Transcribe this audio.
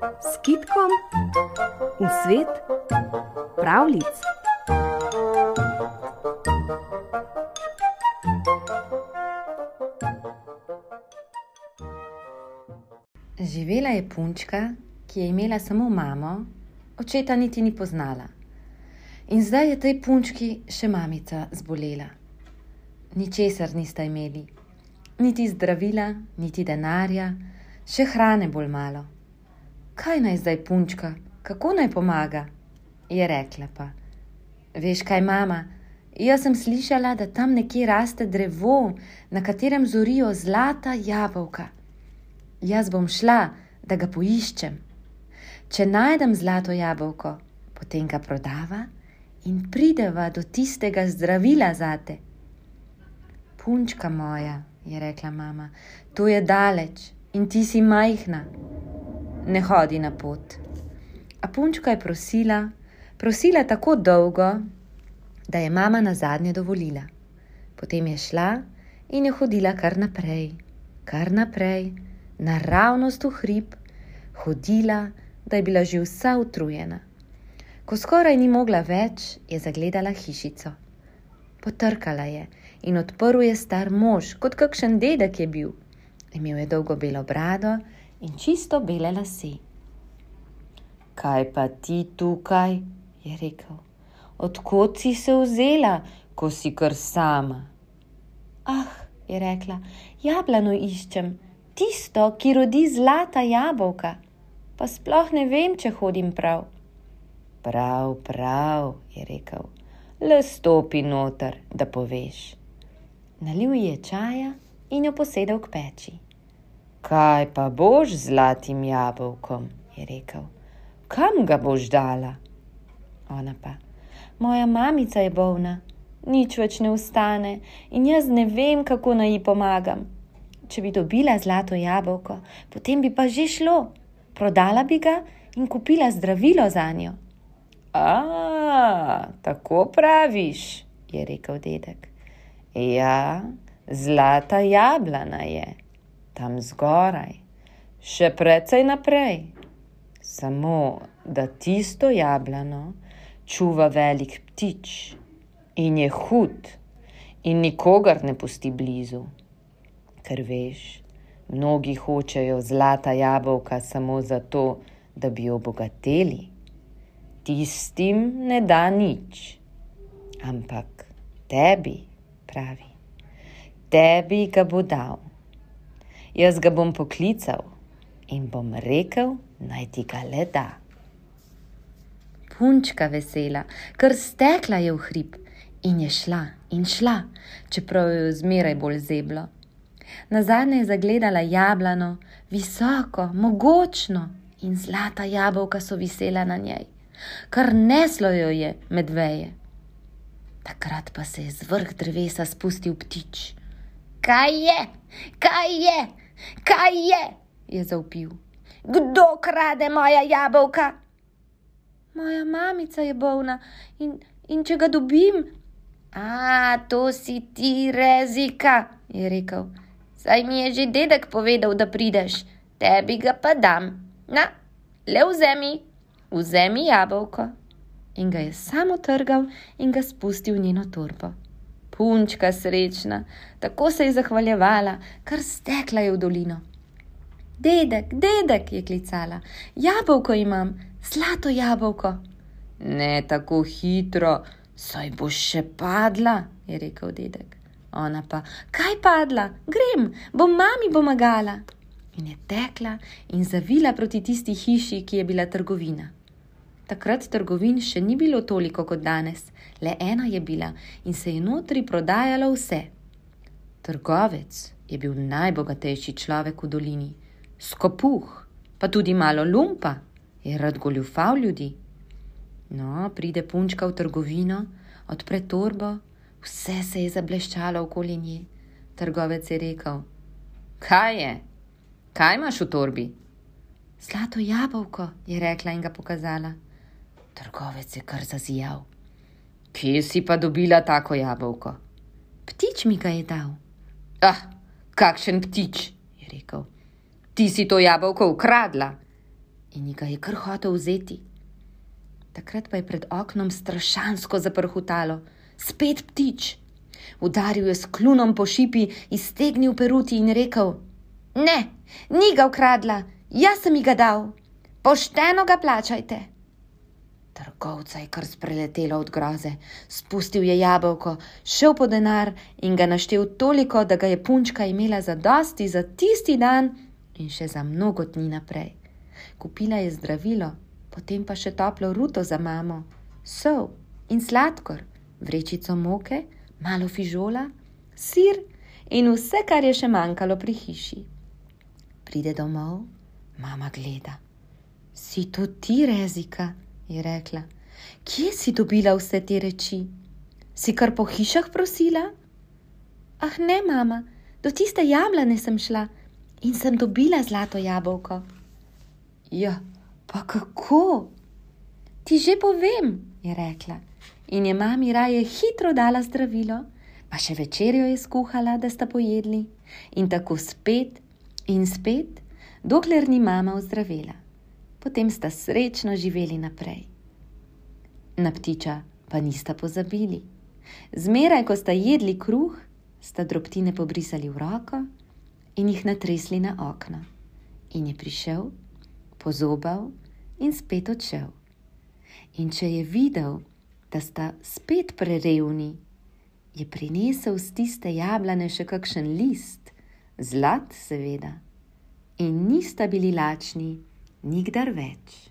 s kitkom v svet pravlic. Živela je punčka, ki je imela samo mamo, očeta niti ni poznala. In zdaj je tej punčki še mamica zbolela. Ničesar nista imeli, niti zdravila, niti denarja, še hrane bolj malo. Kaj naj zdaj punčka, kako naj pomaga? je rekla pa. Veš kaj, mama, jaz sem slišala, da tam nekje raste drevo, na katerem zorijo zlata jabolka. Jaz bom šla, da ga poiščem. Če najdem zlato jabolko, potem ga prodava in prideva do tistega zdravila zate. Punčka moja, je rekla mama, to je daleč in ti si majhna. Ne hodi na pot. A punčka je prosila, prosila tako dolgo, da je mama na zadnje dovolila. Potem je šla in je hodila kar naprej, kar naprej, naravnost v hrib, hodila, da je bila že vsa utrujena. Ko skoraj ni mogla več, je zagledala hišico. Potrkala je in odprl je star mož, kot kakšen dedek je bil. Imel je dolgo belo brado in čisto bele lase. Kaj pa ti tukaj? je rekel. Odkot si se vzela, ko si kar sama? Ah, je rekla, jablano iščem, tisto, ki rodi zlata jabolka, pa sploh ne vem, če hodim prav. Prav, prav, je rekel, le stopi noter, da poveš. Nalil je čaja in jo posedel k peči. Kaj pa boš z zlatim jabolkom, je rekel. Kam ga boš dala? Ona pa, moja mamica je bolna, nič več ne ustane in jaz ne vem, kako naj ji pomagam. Če bi dobila zlato jabolko, potem bi pa že šlo, prodala bi ga in kupila zdravilo za njo. A, tako praviš, je rekel dedek. Ja, zlata jablana je, tam zgoraj, še precej naprej. Samo da tisto jablano čuva velik ptič in je hud in nikogar ne pusti blizu. Ker veš, mnogi hočejo zlata jabolka samo zato, da bi obogateli. Tistim ne da nič, ampak tebi, pravi, tebi ga bo dal. Jaz ga bom poklical in bom rekel, naj ti ga le da punčka vesela, ker stekla je v hrib in je šla in šla, čeprav jo je zmeraj bolj zeblo. Na zadnje je zagledala jablano, visoko, mogočno in zlata jabolka so visela na njej, kar neslo jo je med veje. Takrat pa se je z vrh drevesa spustil ptič. Kaj je, kaj je, kaj je? je zaupil. Kdo krade moja jabolka? moja mamica je bolna in, in če ga dobim. A, to si ti rezika, je rekel. Saj mi je že dedek povedal, da prideš, tebi ga pa dam. Na, le vzemi, vzemi jabolko. In ga je samo trgal in ga spustil v njeno torbo. Punčka srečna, tako se je zahvaljevala, kar stekla je v dolino. Dedek, dedek, je klicala, jabolko imam, zlato jabolko. Ne tako hitro, saj boš še padla, je rekel dedek. Ona pa, kaj padla, grem, bom mami pomagala. In je tekla in zavila proti tisti hiši, ki je bila trgovina. Takrat trgovin še ni bilo toliko kot danes, le ena je bila in se je notri prodajalo vse. Trgovec je bil najbogatejši človek v dolini, skopuh, pa tudi malo lumpa je rad goljufal ljudi. No, pride punčka v trgovino, odpre torbo, vse se je zableščalo okoli nje. Trgovec je rekel: Kaj je? Kaj imaš v torbi? Zlato jabolko, je rekla in ga pokazala. Trgovec je kar zazijal. Kje si pa dobila tako jabolko? Ptič mi ga je dal. Ah, kakšen ptič, je rekel. Ti si to jabolko ukradla. in ji ga je kar hotel vzeti. Takrat pa je pred oknom strašansko zaprhutalo, spet ptič. Udaril je s klunom po šipi, iztegnil peruti in rekel: Ne, ni ga ukradla, jaz sem ji ga dal, pošteno ga plačajte. Trgovca je kar spreletelo od groze, spustil je jabolko, šel po denar in ga naštel toliko, da ga je punčka imela za dosti za tisti dan in še za mnogo dni naprej. Kupila je zdravilo, potem pa še toplo ruto za mamo, sol in sladkor, vrečico moke, malo fižola, sir in vse, kar je še manjkalo pri hiši. Pride domov, mama gleda. Si to ti rezika? Je rekla. Kje si dobila vse te reči? Si kar po hišah prosila? Ah, ne, mama, do tiste jablane sem šla in sem dobila zlato jabolko. Ja, pa kako? Ti že povem, je rekla. In je mami raje hitro dala zdravilo, pa še večerjo je skuhala, da sta pojedli, in tako spet in spet, dokler ni mama ozdravila. Potem sta srečno živeli naprej. Na ptiča pa nista pozabili. Zmeraj, ko sta jedli kruh, sta drobtine pobrisali v roko in jih natresli na okno. In je prišel, pozobal in spet odšel. In če je videl, da sta spet prerevni, je prinesel z tiste jablane še kakšen list, zlat, seveda, in nista bili lačni nikdar več.